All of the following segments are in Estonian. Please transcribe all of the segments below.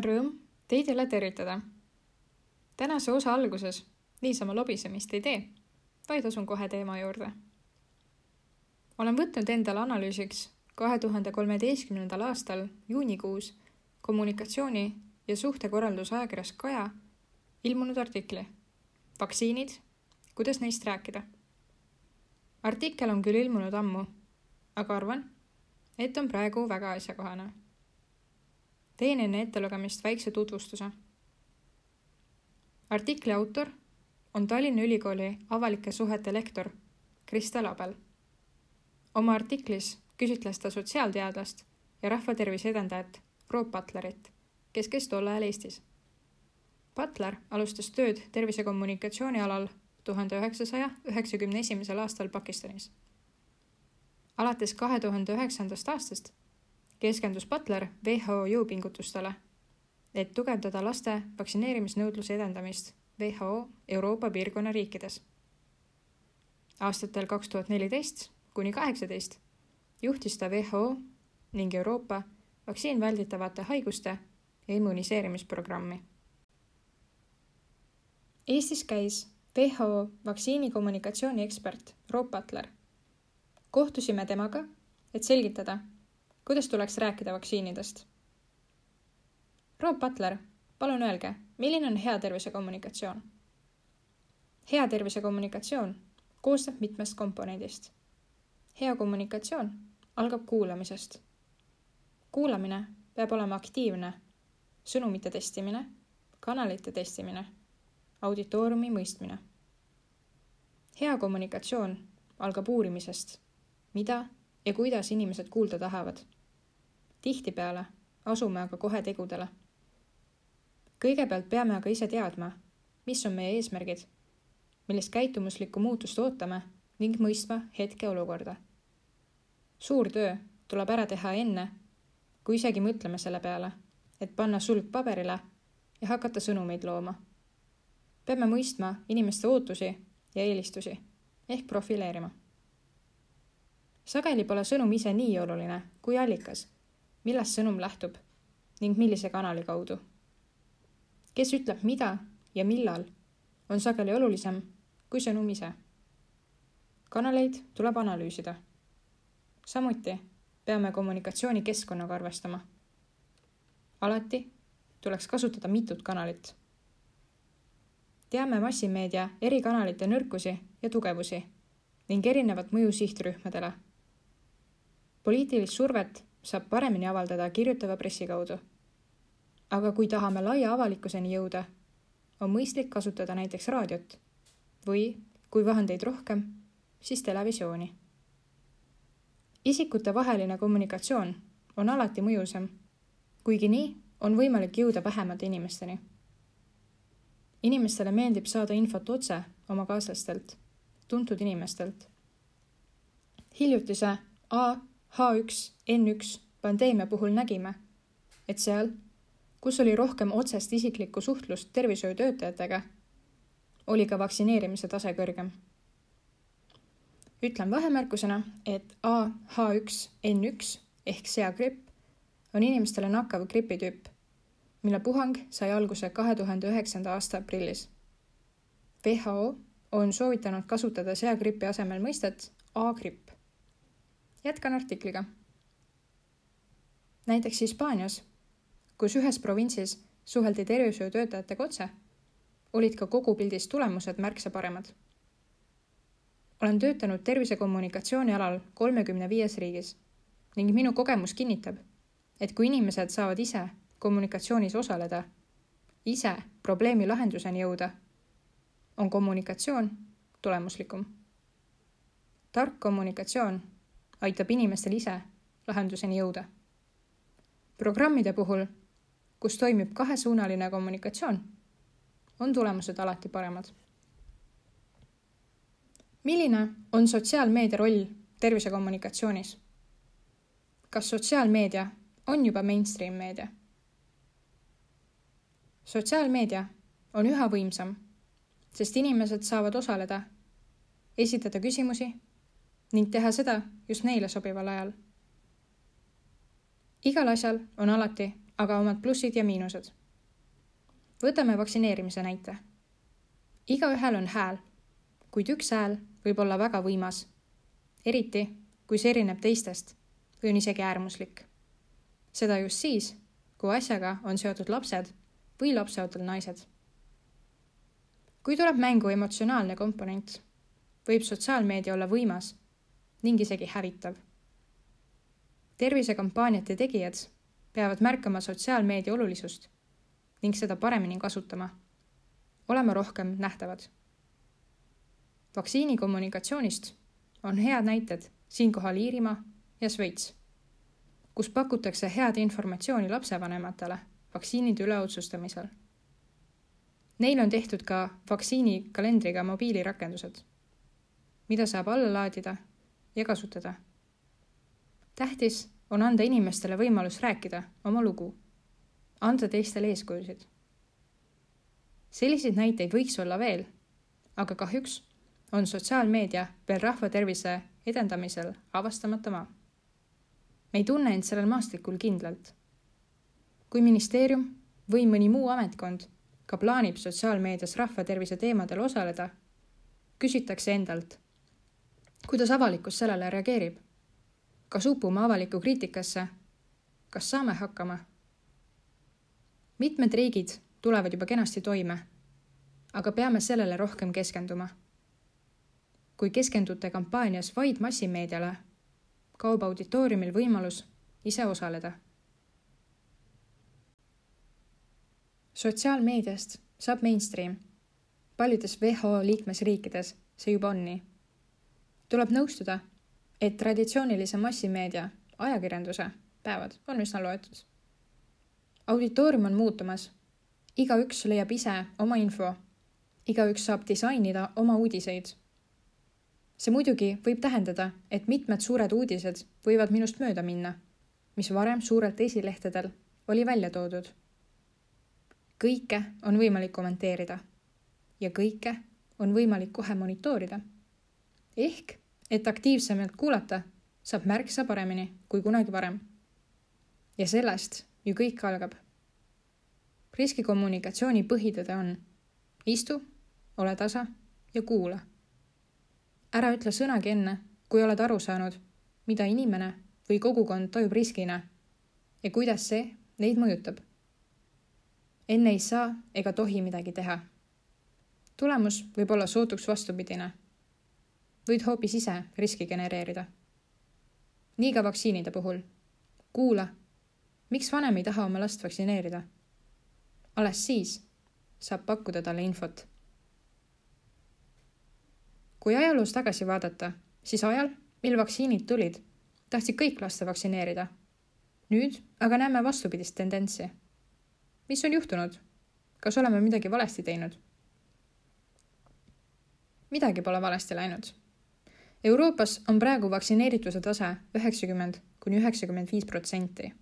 on rõõm teid jälle tervitada. tänase osa alguses niisama lobisemist ei tee, vaid asun kohe teema juurde. olen võtnud endale analüüsiks kahe tuhande kolmeteistkümnendal aastal juunikuus kommunikatsiooni ja suhtekorralduse ajakirjas Kaja ilmunud artikli Vaktsiinid, kuidas neist rääkida. artikkel on küll ilmunud ammu, aga arvan, et on praegu väga asjakohane. Teen enne ettelugemist väikse tutvustuse. artikli autor on Tallinna Ülikooli avalike suhete lektor Krista Label. oma artiklis küsitles ta sotsiaalteadlast ja rahvatervise edendajat Roop Butlerit, kes käis tol ajal Eestis. Butler alustas tööd tervisekommunikatsiooni alal tuhande üheksasaja üheksakümne esimesel aastal Pakistanis. alates kahe tuhande üheksandast aastast keskendus Butler WHO jõupingutustele, et tugevdada laste vaktsineerimisnõudluse edendamist WHO Euroopa piirkonna riikides. aastatel kaks tuhat neliteist kuni kaheksateist juhtis ta WHO ning Euroopa vaktsiinvälditavate haiguste ja immuniseerimisprogrammi. Eestis käis WHO vaktsiinikommunikatsiooni ekspert Roop Butler. kohtusime temaga, et selgitada, kuidas tuleks rääkida vaktsiinidest. Roop Butler, palun öelge, milline on hea tervisekommunikatsioon? hea tervisekommunikatsioon koosneb mitmest komponendist. hea kommunikatsioon algab kuulamisest. kuulamine peab olema aktiivne, sõnumite testimine, kanalite testimine, auditooriumi mõistmine. hea kommunikatsioon algab uurimisest, mida ja kuidas inimesed kuulda tahavad. Tihtipeale asume aga kohe tegudele kõigepealt peame aga ise teadma, mis on meie eesmärgid, millist käitumuslikku muutust ootame ning mõistma hetkeolukorda. suur töö tuleb ära teha enne, kui isegi mõtleme selle peale, et panna sulg paberile ja hakata sõnumeid looma. peame mõistma inimeste ootusi ja eelistusi ehk profileerima. sageli pole sõnum ise nii oluline kui allikas, millest sõnum lähtub ning millise kanali kaudu kes ütleb mida ja millal, on sageli olulisem kui sõnum ise. kanaleid tuleb analüüsida. samuti peame kommunikatsioonikeskkonnaga arvestama. alati tuleks kasutada mitut kanalit. teame massimeedia eri kanalite nõrkusi ja tugevusi ning erinevat mõju sihtrühmadele. poliitilist survet saab paremini avaldada kirjutava pressi kaudu aga kui tahame laia avalikkuseni jõuda, on mõistlik kasutada näiteks raadiot või kui vahendeid rohkem, siis televisiooni. isikutevaheline kommunikatsioon on alati mõjusam, kuigi nii on võimalik jõuda vähemate inimesteni. inimestele meeldib saada infot otse oma kaaslastelt, tuntud inimestelt. hiljutise A H1N1 pandeemia puhul nägime, et seal kus oli rohkem otsest isiklikku suhtlust tervishoiutöötajatega, oli ka vaktsineerimise tase kõrgem. ütlen vahemärkusena, et AH1N1 ehk seagripp on inimestele nakkav gripitüüp, mille puhang sai alguse kahe tuhande üheksanda aasta aprillis. WHO on soovitanud kasutada seagripi asemel mõistet A-gripp. Jätkan artikliga. näiteks Hispaanias kus ühes provintsis suheldi tervishoiutöötajatega otse, olid ka kogupildis tulemused märksa paremad. olen töötanud tervisekommunikatsiooni alal kolmekümne viies riigis ning minu kogemus kinnitab, et kui inimesed saavad ise kommunikatsioonis osaleda, ise probleemi lahenduseni jõuda, on kommunikatsioon tulemuslikum. tark kommunikatsioon aitab inimestel ise lahenduseni jõuda. programmide puhul kus toimib kahesuunaline kommunikatsioon, on tulemused alati paremad. milline on sotsiaalmeedia roll tervisekommunikatsioonis? kas sotsiaalmeedia on juba mainstream meedia? sotsiaalmeedia on üha võimsam, sest inimesed saavad osaleda, esitada küsimusi ning teha seda just neile sobival ajal. igal asjal on alati aga omad plussid ja miinused. võtame vaktsineerimise näite. igaühel on hääl, kuid üks hääl võib olla väga võimas, eriti kui see erineb teistest või on isegi äärmuslik. seda just siis, kui asjaga on seotud lapsed või lapseootel naised. kui tuleb mängu emotsionaalne komponent, võib sotsiaalmeedia olla võimas ning isegi hävitav. tervisekampaaniate tegijad peavad märkama sotsiaalmeedia olulisust ning seda paremini kasutama, olema rohkem nähtavad. vaktsiini kommunikatsioonist on head näited siinkohal Iirimaa ja Šveits, kus pakutakse head informatsiooni lapsevanematele vaktsiinide üle otsustamisel. Neil on tehtud ka vaktsiinikalendriga mobiilirakendused, mida saab alla laadida ja kasutada. tähtis on anda inimestele võimalus rääkida oma lugu, anda teistele eeskujusid. selliseid näiteid võiks olla veel, aga kahjuks on sotsiaalmeedia veel rahvatervise edendamisel avastamata maa. me ei tunne end sellel maastikul kindlalt. kui ministeerium või mõni muu ametkond ka plaanib sotsiaalmeedias rahvatervise teemadel osaleda, küsitakse endalt, kuidas avalikkus sellele reageerib kas upume avalikku kriitikasse? kas saame hakkama? mitmed riigid tulevad juba kenasti toime, aga peame sellele rohkem keskenduma. kui keskendute kampaanias vaid massimeediale, kaob auditooriumil võimalus ise osaleda. sotsiaalmeediast saab mainstream. paljudes WHO liikmesriikides see juba on nii. Tuleb nõustuda et traditsioonilise massimeedia, ajakirjanduse päevad on üsna loetud. auditoorium on muutumas. igaüks leiab ise oma info. igaüks saab disainida oma uudiseid. see muidugi võib tähendada, et mitmed suured uudised võivad minust mööda minna, mis varem suurelt esilehtedel oli välja toodud. kõike on võimalik kommenteerida ja kõike on võimalik kohe monitoorida. ehk et aktiivsemalt kuulata saab märksa paremini kui kunagi varem. ja sellest ju kõik algab. riskikommunikatsiooni põhitõde on istu, ole tasa ja kuula. ära ütle sõnagi enne, kui oled aru saanud, mida inimene või kogukond tajub riskina ja kuidas see neid mõjutab. enne ei saa ega tohi midagi teha. tulemus võib olla sootuks vastupidine võid hoopis ise riski genereerida. nii ka vaktsiinide puhul. kuula, miks vanem ei taha oma last vaktsineerida? alles siis saab pakkuda talle infot. kui ajaloos tagasi vaadata, siis ajal, mil vaktsiinid tulid, tahtsid kõik lasta vaktsineerida. nüüd aga näeme vastupidist tendentsi. mis on juhtunud? kas oleme midagi valesti teinud? midagi pole valesti läinud Euroopas on praegu vaktsineerituse tase üheksakümmend kuni üheksakümmend viis protsenti.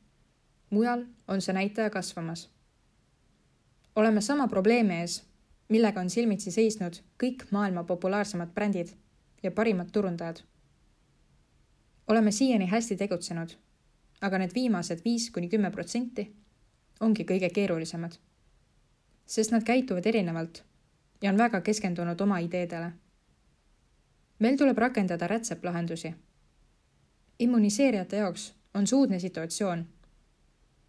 mujal on see näitaja kasvamas. oleme sama probleemi ees, millega on silmitsi seisnud kõik maailma populaarsemad brändid ja parimad turundajad. oleme siiani hästi tegutsenud, aga need viimased viis kuni kümme protsenti ongi kõige keerulisemad. sest nad käituvad erinevalt ja on väga keskendunud oma ideedele meil tuleb rakendada rätseplahendusi. immuniseerijate jaoks on see uudne situatsioon.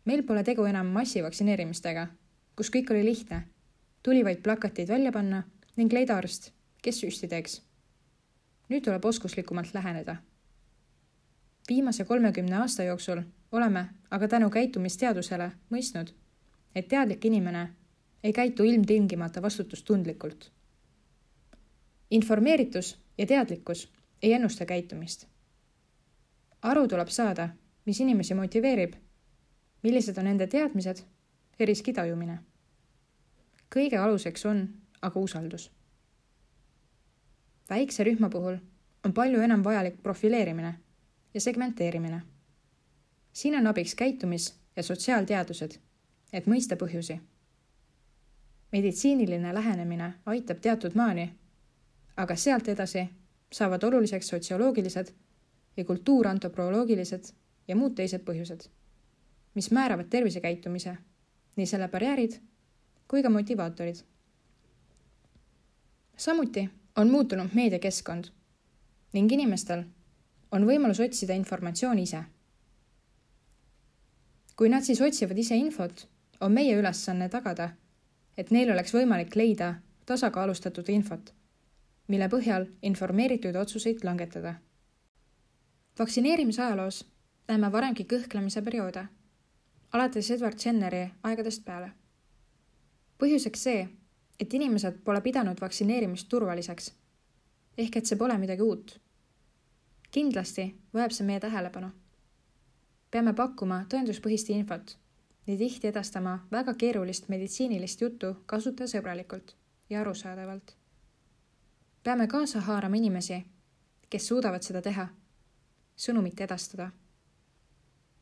meil pole tegu enam massivaktsineerimistega, kus kõik oli lihtne. tuli vaid plakatid välja panna ning leida arst, kes süsti teeks. nüüd tuleb oskuslikumalt läheneda. viimase kolmekümne aasta jooksul oleme aga tänu käitumisteadusele mõistnud, et teadlik inimene ei käitu ilmtingimata vastutustundlikult. informeeritus ja teadlikkus ei ennusta käitumist. aru tuleb saada, mis inimesi motiveerib, millised on nende teadmised ja riski tajumine. kõige aluseks on aga usaldus. väikse rühma puhul on palju enam vajalik profileerimine ja segmenteerimine. siin on abiks käitumis- ja sotsiaalteadused, et mõista põhjusi. meditsiiniline lähenemine aitab teatud maani aga sealt edasi saavad oluliseks sotsioloogilised ja kultuurantropoloogilised ja muud teised põhjused. mis määravad tervisekäitumise, nii selle barjäärid kui ka motivaatorid. samuti on muutunud meediakeskkond ning inimestel on võimalus otsida informatsiooni ise. kui nad siis otsivad ise infot, on meie ülesanne tagada, et neil oleks võimalik leida tasakaalustatud infot, mille põhjal informeeritud otsuseid langetada. vaktsineerimise ajaloos näeme varemgi kõhklemise perioode, alates Edward Jenneri aegadest peale. põhjuseks see, et inimesed pole pidanud vaktsineerimist turvaliseks. ehk et see pole midagi uut. kindlasti vajab see meie tähelepanu. peame pakkuma tõenduspõhist infot, nii tihti edastama väga keerulist meditsiinilist juttu kasutajasõbralikult ja arusaadavalt. Peame kaasa haarama inimesi, kes suudavad seda teha, sõnumit edastada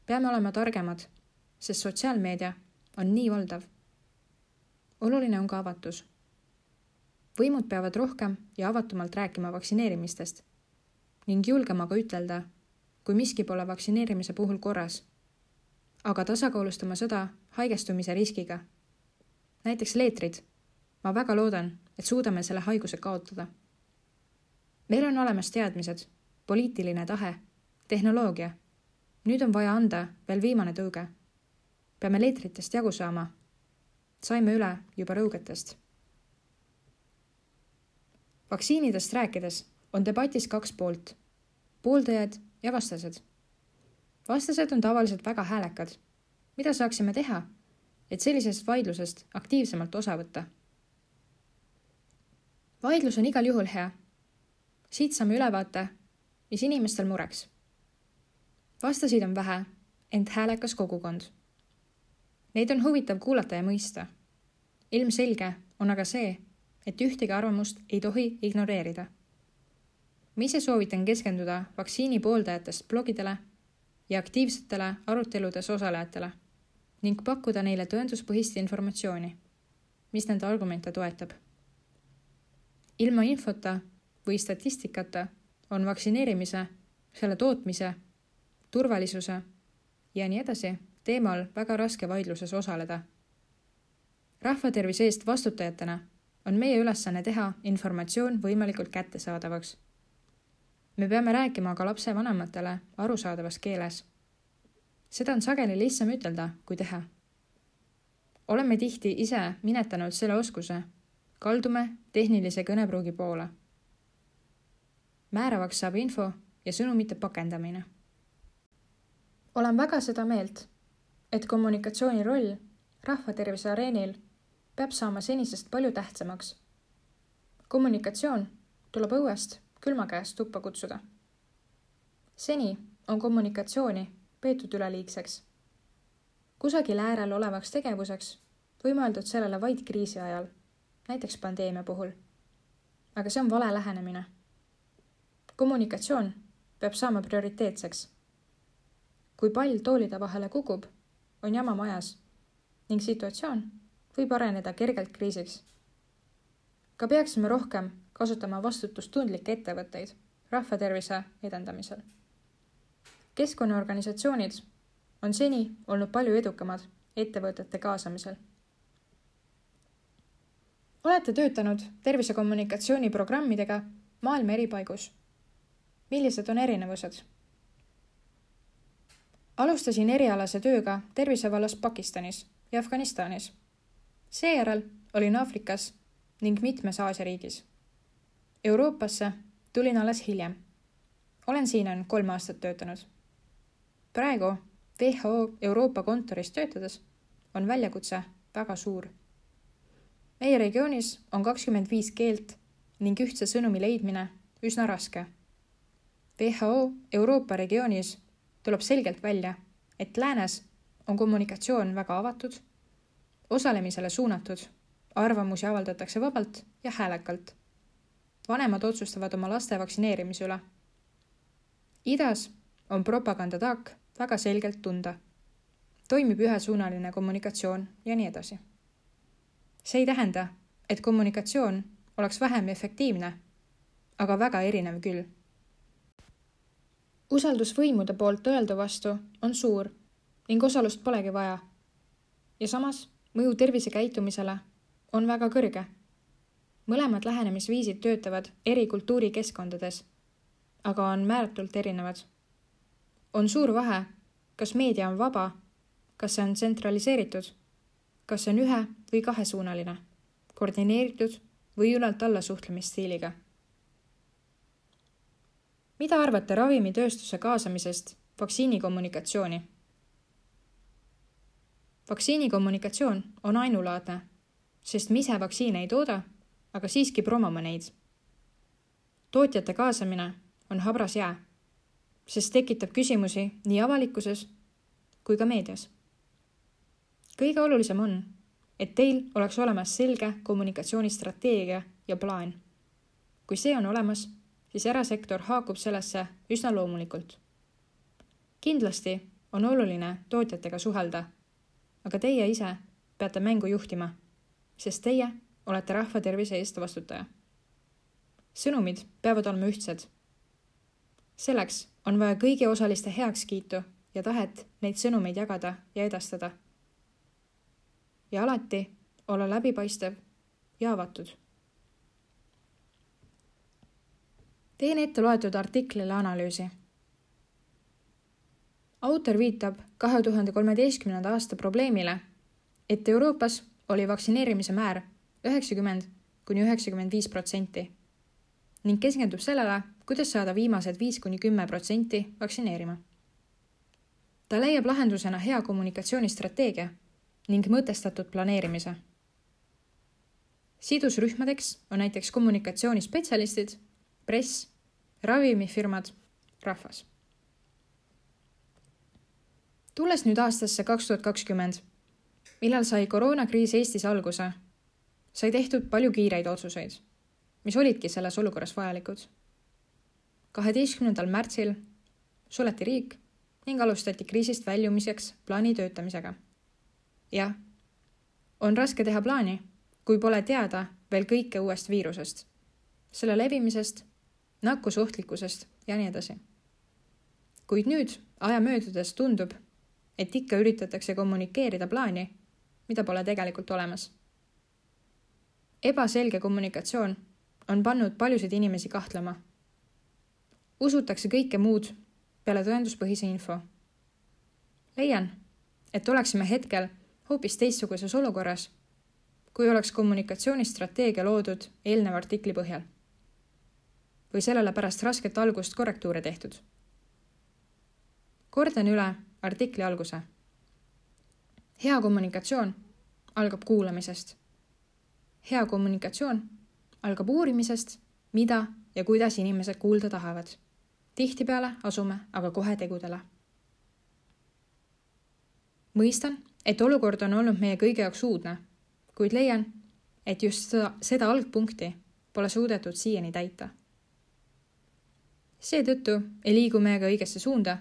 peame olema targemad, sest sotsiaalmeedia on nii valdav. oluline on ka avatus. võimud peavad rohkem ja avatumalt rääkima vaktsineerimistest ning julgema ka ütelda, kui miski pole vaktsineerimise puhul korras, aga tasakaalustama seda haigestumise riskiga. näiteks leetrid. ma väga loodan, et suudame selle haiguse kaotada. Meil on olemas teadmised, poliitiline tahe, tehnoloogia nüüd on vaja anda veel viimane tõuge. peame leetritest jagu saama. saime üle juba rõugetest. vaktsiinidest rääkides on debatis kaks poolt, pooldajad ja vastased. vastased on tavaliselt väga häälekad. mida saaksime teha, et sellisest vaidlusest aktiivsemalt osa võtta? vaidlus on igal juhul hea. Siit saame ülevaate, mis inimestel mureks vastasid on vähe, ent häälekas kogukond. Neid on huvitav kuulata ja mõista. ilmselge on aga see, et ühtegi arvamust ei tohi ignoreerida. ma ise soovitan keskenduda vaktsiini pooldajatest blogidele ja aktiivsetele aruteludes osalejatele ning pakkuda neile tõenduspõhist informatsiooni, mis nende argumente toetab. ilma infota või statistikata on vaktsineerimise, selle tootmise turvalisuse ja nii edasi teemal väga raske vaidluses osaleda. rahvatervise eest vastutajatena on meie ülesanne teha informatsioon võimalikult kättesaadavaks. me peame rääkima ka lapsevanematele arusaadavas keeles. seda on sageli lihtsam ütelda kui teha. oleme tihti ise minetanud selle oskuse, kaldume tehnilise kõnepruugi poole. Määravaks saab info ja sõnumite pakendamine olen väga seda meelt, et kommunikatsiooni roll rahvatervise areenil peab saama senisest palju tähtsamaks. kommunikatsioon tuleb õuest külma käest tuppa kutsuda. seni on kommunikatsiooni peetud üleliigseks. kusagil äärel olevaks tegevuseks või mõeldud sellele vaid kriisi ajal, näiteks pandeemia puhul. aga see on vale lähenemine. Kommunikatsioon peab saama prioriteetseks kui pall toolide vahele kukub, on jama majas ning situatsioon võib areneda kergelt kriisiks. ka peaksime rohkem kasutama vastutustundlikke ettevõtteid rahvatervise edendamisel. keskkonnaorganisatsioonid on seni olnud palju edukamad ettevõtete kaasamisel. olete töötanud tervisekommunikatsiooniprogrammidega maailma eri paigus. Millised on erinevused? alustasin erialase tööga tervisevallas Pakistanis ja Afganistanis. seejärel olin Aafrikas ning mitmes Aasia riigis. Euroopasse tulin alles hiljem. olen siin ainult kolm aastat töötanud. praegu WHO Euroopa kontoris töötades on väljakutse väga suur. meie regioonis on kakskümmend viis keelt ning ühtse sõnumi leidmine üsna raske. WHO Euroopa regioonis tuleb selgelt välja, et läänes on kommunikatsioon väga avatud, osalemisele suunatud, arvamusi avaldatakse vabalt ja häälekalt. vanemad otsustavad oma laste vaktsineerimise üle. idas on propagandataak väga selgelt tunda. toimib ühesuunaline kommunikatsioon ja nii edasi. see ei tähenda, et kommunikatsioon oleks vähem efektiivne, aga väga erinev küll usaldus võimude poolt öeldu vastu on suur ning osalust polegi vaja. ja samas mõju tervisekäitumisele on väga kõrge. mõlemad lähenemisviisid töötavad eri kultuurikeskkondades, aga on määratult erinevad. on suur vahe, kas meedia on vaba, kas see on tsentraliseeritud, kas see on ühe- või kahesuunaline, koordineeritud või ülalt alla suhtlemisstiiliga. Mida arvate ravimitööstuse kaasamisest vaktsiinikommunikatsiooni? vaktsiinikommunikatsioon on ainulaadne, sest me ise vaktsiine ei tooda, aga siiski promome neid. tootjate kaasamine on habras jää, sest tekitab küsimusi nii avalikkuses kui ka meedias. kõige olulisem on, et teil oleks olemas selge kommunikatsioonistrateegia ja plaan. kui see on olemas, siis erasektor haakub sellesse üsna loomulikult. kindlasti on oluline tootjatega suhelda, aga teie ise peate mängu juhtima, sest teie olete rahva tervise eest vastutaja. sõnumid peavad olema ühtsed. selleks on vaja kõigi osaliste heakskiitu ja tahet neid sõnumeid jagada ja edastada ja alati olla läbipaistev ja avatud. Teen ette loetud artiklile analüüsi. autor viitab kahe tuhande kolmeteistkümnenda aasta probleemile, et Euroopas oli vaktsineerimise määr üheksakümmend kuni üheksakümmend viis protsenti ning keskendub sellele, kuidas saada viimased viis kuni kümme protsenti vaktsineerima. ta leiab lahendusena hea kommunikatsioonistrateegia ning mõtestatud planeerimise. sidusrühmadeks on näiteks kommunikatsioonispetsialistid, press, ravimifirmad, rahvas. tulles nüüd aastasse kaks tuhat kakskümmend, millal sai koroonakriis Eestis alguse, sai tehtud palju kiireid otsuseid, mis olidki selles olukorras vajalikud. kaheteistkümnendal märtsil suleti riik ning alustati kriisist väljumiseks plaani töötamisega jah, on raske teha plaani, kui pole teada veel kõike uuest viirusest, selle levimisest, nakkusohtlikkusest ja nii edasi. kuid nüüd, aja möödudes tundub, et ikka üritatakse kommunikeerida plaani, mida pole tegelikult olemas. ebaselge kommunikatsioon on pannud paljusid inimesi kahtlema. usutakse kõike muud peale tõenduspõhise info. leian, et oleksime hetkel hoopis teistsuguses olukorras, kui oleks kommunikatsioonistrateegia loodud eelneva artikli põhjal. Või sellele pärast rasket algust korrektuure tehtud. kordan üle artikli alguse. hea kommunikatsioon algab kuulamisest. hea kommunikatsioon algab uurimisest, mida ja kuidas inimesed kuulda tahavad. tihtipeale asume aga kohe tegudele. mõistan, et olukord on olnud meie kõigi jaoks uudne, kuid leian, et just seda, seda algpunkti pole suudetud siiani täita. Seetõttu ei liigu me ka õigesse suunda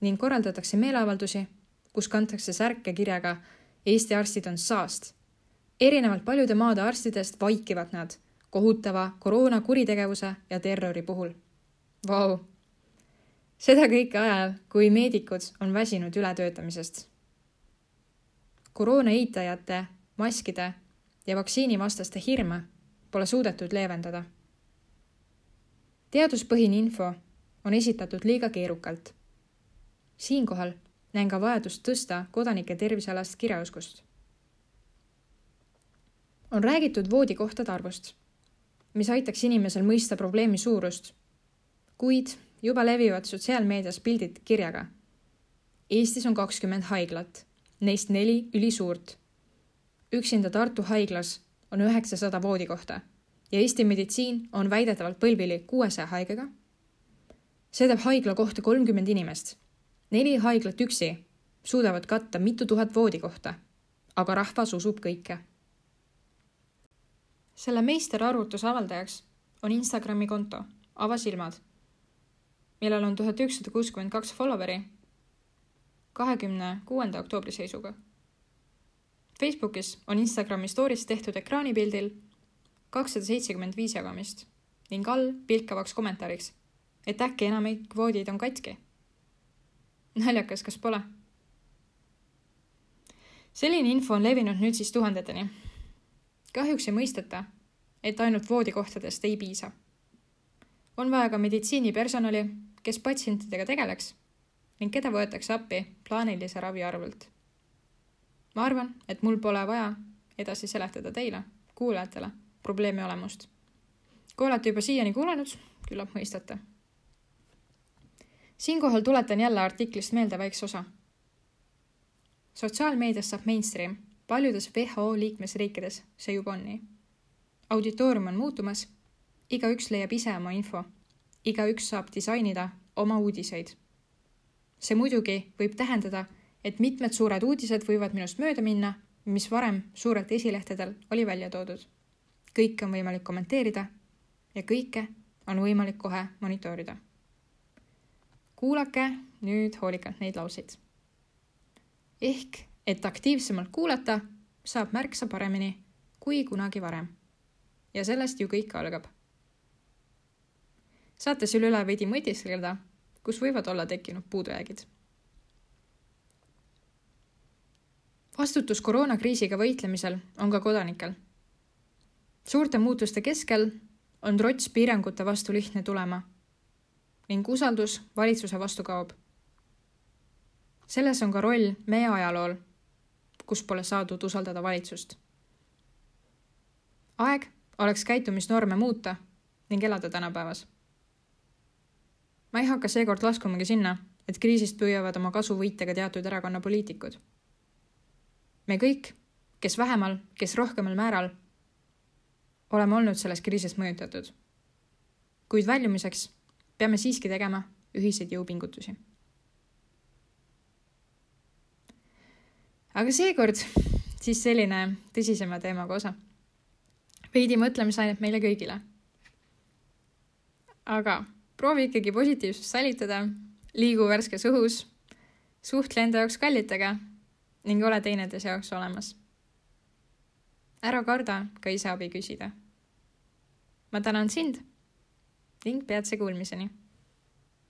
ning korraldatakse meeleavaldusi, kus kantakse särke kirjaga Eesti arstid on saast. erinevalt paljude maade arstidest vaikivad nad kohutava koroona kuritegevuse ja terrori puhul. Vau! seda kõike ajal, kui meedikud on väsinud ületöötamisest koroona eitajate, maskide ja vaktsiinivastaste hirme pole suudetud leevendada. Teaduspõhine info on esitatud liiga keerukalt. siinkohal näen ka vajadust tõsta kodanike tervisealast kirjaoskust. on räägitud voodikohtade arvust, mis aitaks inimesel mõista probleemi suurust, kuid juba levivad sotsiaalmeedias pildid kirjaga. Eestis on kakskümmend haiglat neist neli ülisuurt. üksinda Tartu haiglas on üheksasada voodikohta ja Eesti meditsiin on väidetavalt põlvili kuuesaja haigega. see teeb haigla kohta kolmkümmend inimest. neli haiglat üksi suudavad katta mitu tuhat voodikohta, aga rahvas usub kõike. selle meisterarvutuse avaldajaks on Instagrami konto Avasilmad, millel on tuhat ükssada kuuskümmend kaks follower'i kahekümne kuuenda oktoobri seisuga. Facebookis on Instagrami story's tehtud ekraanipildil kakssada seitsekümmend viis jagamist ning all pilkavaks kommentaariks, et äkki enamik kvoodid on katki. naljakas, kas pole? selline info on levinud nüüd siis tuhandeteni. kahjuks ei mõisteta, et ainult voodikohtadest ei piisa. on vaja ka meditsiinipersonali, kes patsientidega tegeleks ning keda võetakse appi plaanilise ravi arvelt. ma arvan, et mul pole vaja edasi seletada teile, kuulajatele, probleemi olemust. kui olete juba siiani kuulanud, küllap mõistate. siinkohal tuletan jälle artiklist meelde väikse osa. sotsiaalmeediast saab mainstream, paljudes WHO liikmesriikides see juba on nii. auditoorium on muutumas, igaüks leiab ise oma info, igaüks saab disainida oma uudiseid. see muidugi võib tähendada, et mitmed suured uudised võivad minust mööda minna, mis varem suurelt esilehtedel oli välja toodud. Kõike on võimalik kommenteerida ja kõike on võimalik kohe monitoorida. kuulake nüüd hoolikalt neid lauseid. ehk, et aktiivsemalt kuulata, saab märksa paremini kui kunagi varem. ja sellest ju kõik algab. saate selle üle veidi mõtiskleda, kus võivad olla tekkinud puudujäägid. vastutus koroonakriisiga võitlemisel on ka kodanikel. Suurte muutuste keskel on trots piirangute vastu lihtne tulema ning usaldus valitsuse vastu kaob. selles on ka roll meie ajalool, kus pole saadud usaldada valitsust. aeg oleks käitumisnorme muuta ning elada tänapäevas. ma ei hakka seekord laskumagi sinna, et kriisist püüavad oma kasu võita ka teatud erakonna poliitikud. me kõik, kes vähemal, kes rohkemal määral oleme olnud sellest kriisist mõjutatud. kuid väljumiseks peame siiski tegema ühiseid jõupingutusi. aga seekord siis selline tõsisema teemaga osa. veidi mõtlemisainet meile kõigile. aga proovi ikkagi positiivsust säilitada, liigu värskes õhus, suhtle enda jaoks kallitega ning ole teineteise jaoks olemas ära karda ka ise abi küsida. ma tänan sind ning peatse kuulmiseni